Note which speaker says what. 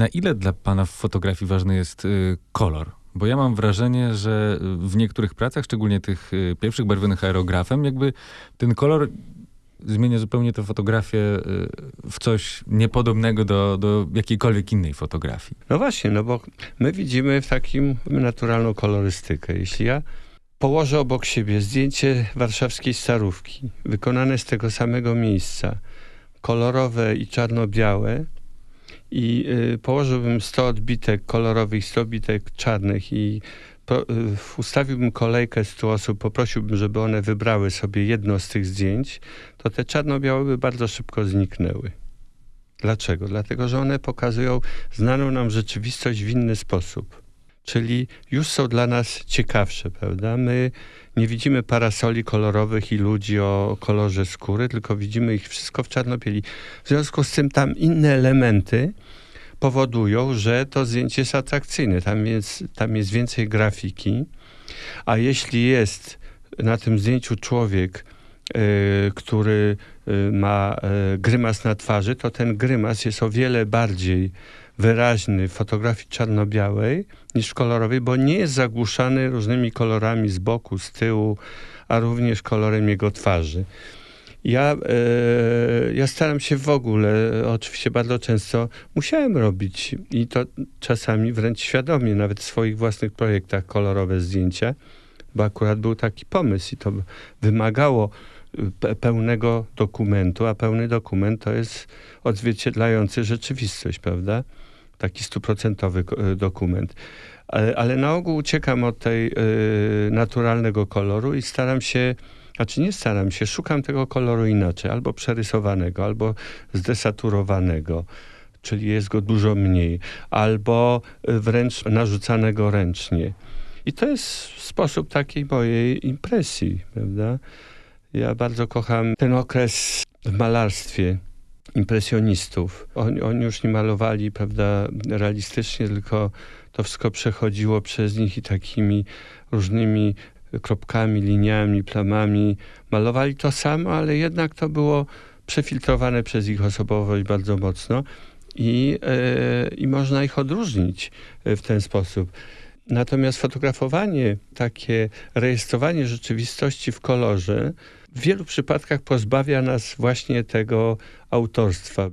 Speaker 1: Na ile dla pana w fotografii ważny jest y, kolor? Bo ja mam wrażenie, że w niektórych pracach, szczególnie tych y, pierwszych barwionych aerografem, jakby ten kolor zmienia zupełnie tę fotografię y, w coś niepodobnego do, do jakiejkolwiek innej fotografii.
Speaker 2: No właśnie, no bo my widzimy w takim naturalną kolorystykę. Jeśli ja położę obok siebie zdjęcie warszawskiej starówki, wykonane z tego samego miejsca, kolorowe i czarno-białe, i y, położyłbym 100 odbitek kolorowych, 100 odbitek czarnych i po, y, ustawiłbym kolejkę 100 osób, poprosiłbym, żeby one wybrały sobie jedno z tych zdjęć, to te czarno-białe by bardzo szybko zniknęły. Dlaczego? Dlatego, że one pokazują znaną nam rzeczywistość w inny sposób. Czyli już są dla nas ciekawsze, prawda? My nie widzimy parasoli kolorowych i ludzi o kolorze skóry, tylko widzimy ich wszystko w czarno-bieli. W związku z tym tam inne elementy powodują, że to zdjęcie jest atrakcyjne. Tam jest, tam jest więcej grafiki, a jeśli jest na tym zdjęciu człowiek, y, który y, ma y, grymas na twarzy, to ten grymas jest o wiele bardziej wyraźny w fotografii czarno-białej niż w kolorowej, bo nie jest zagłuszany różnymi kolorami z boku, z tyłu, a również kolorem jego twarzy. Ja, e, ja staram się w ogóle, oczywiście bardzo często musiałem robić i to czasami wręcz świadomie, nawet w swoich własnych projektach kolorowe zdjęcia, bo akurat był taki pomysł i to wymagało pełnego dokumentu, a pełny dokument to jest odzwierciedlający rzeczywistość, prawda? Taki stuprocentowy e, dokument. Ale, ale na ogół uciekam od tej y, naturalnego koloru i staram się znaczy nie staram się, szukam tego koloru inaczej, albo przerysowanego, albo zdesaturowanego, czyli jest go dużo mniej, albo wręcz narzucanego ręcznie. I to jest sposób takiej mojej impresji, prawda? Ja bardzo kocham ten okres w malarstwie impresjonistów. Oni, oni już nie malowali, prawda, realistycznie, tylko to wszystko przechodziło przez nich i takimi różnymi kropkami, liniami, plamami. Malowali to samo, ale jednak to było przefiltrowane przez ich osobowość bardzo mocno i, yy, i można ich odróżnić e, w ten sposób. Natomiast fotografowanie, takie rejestrowanie rzeczywistości w kolorze w wielu przypadkach pozbawia nas właśnie tego autorstwa.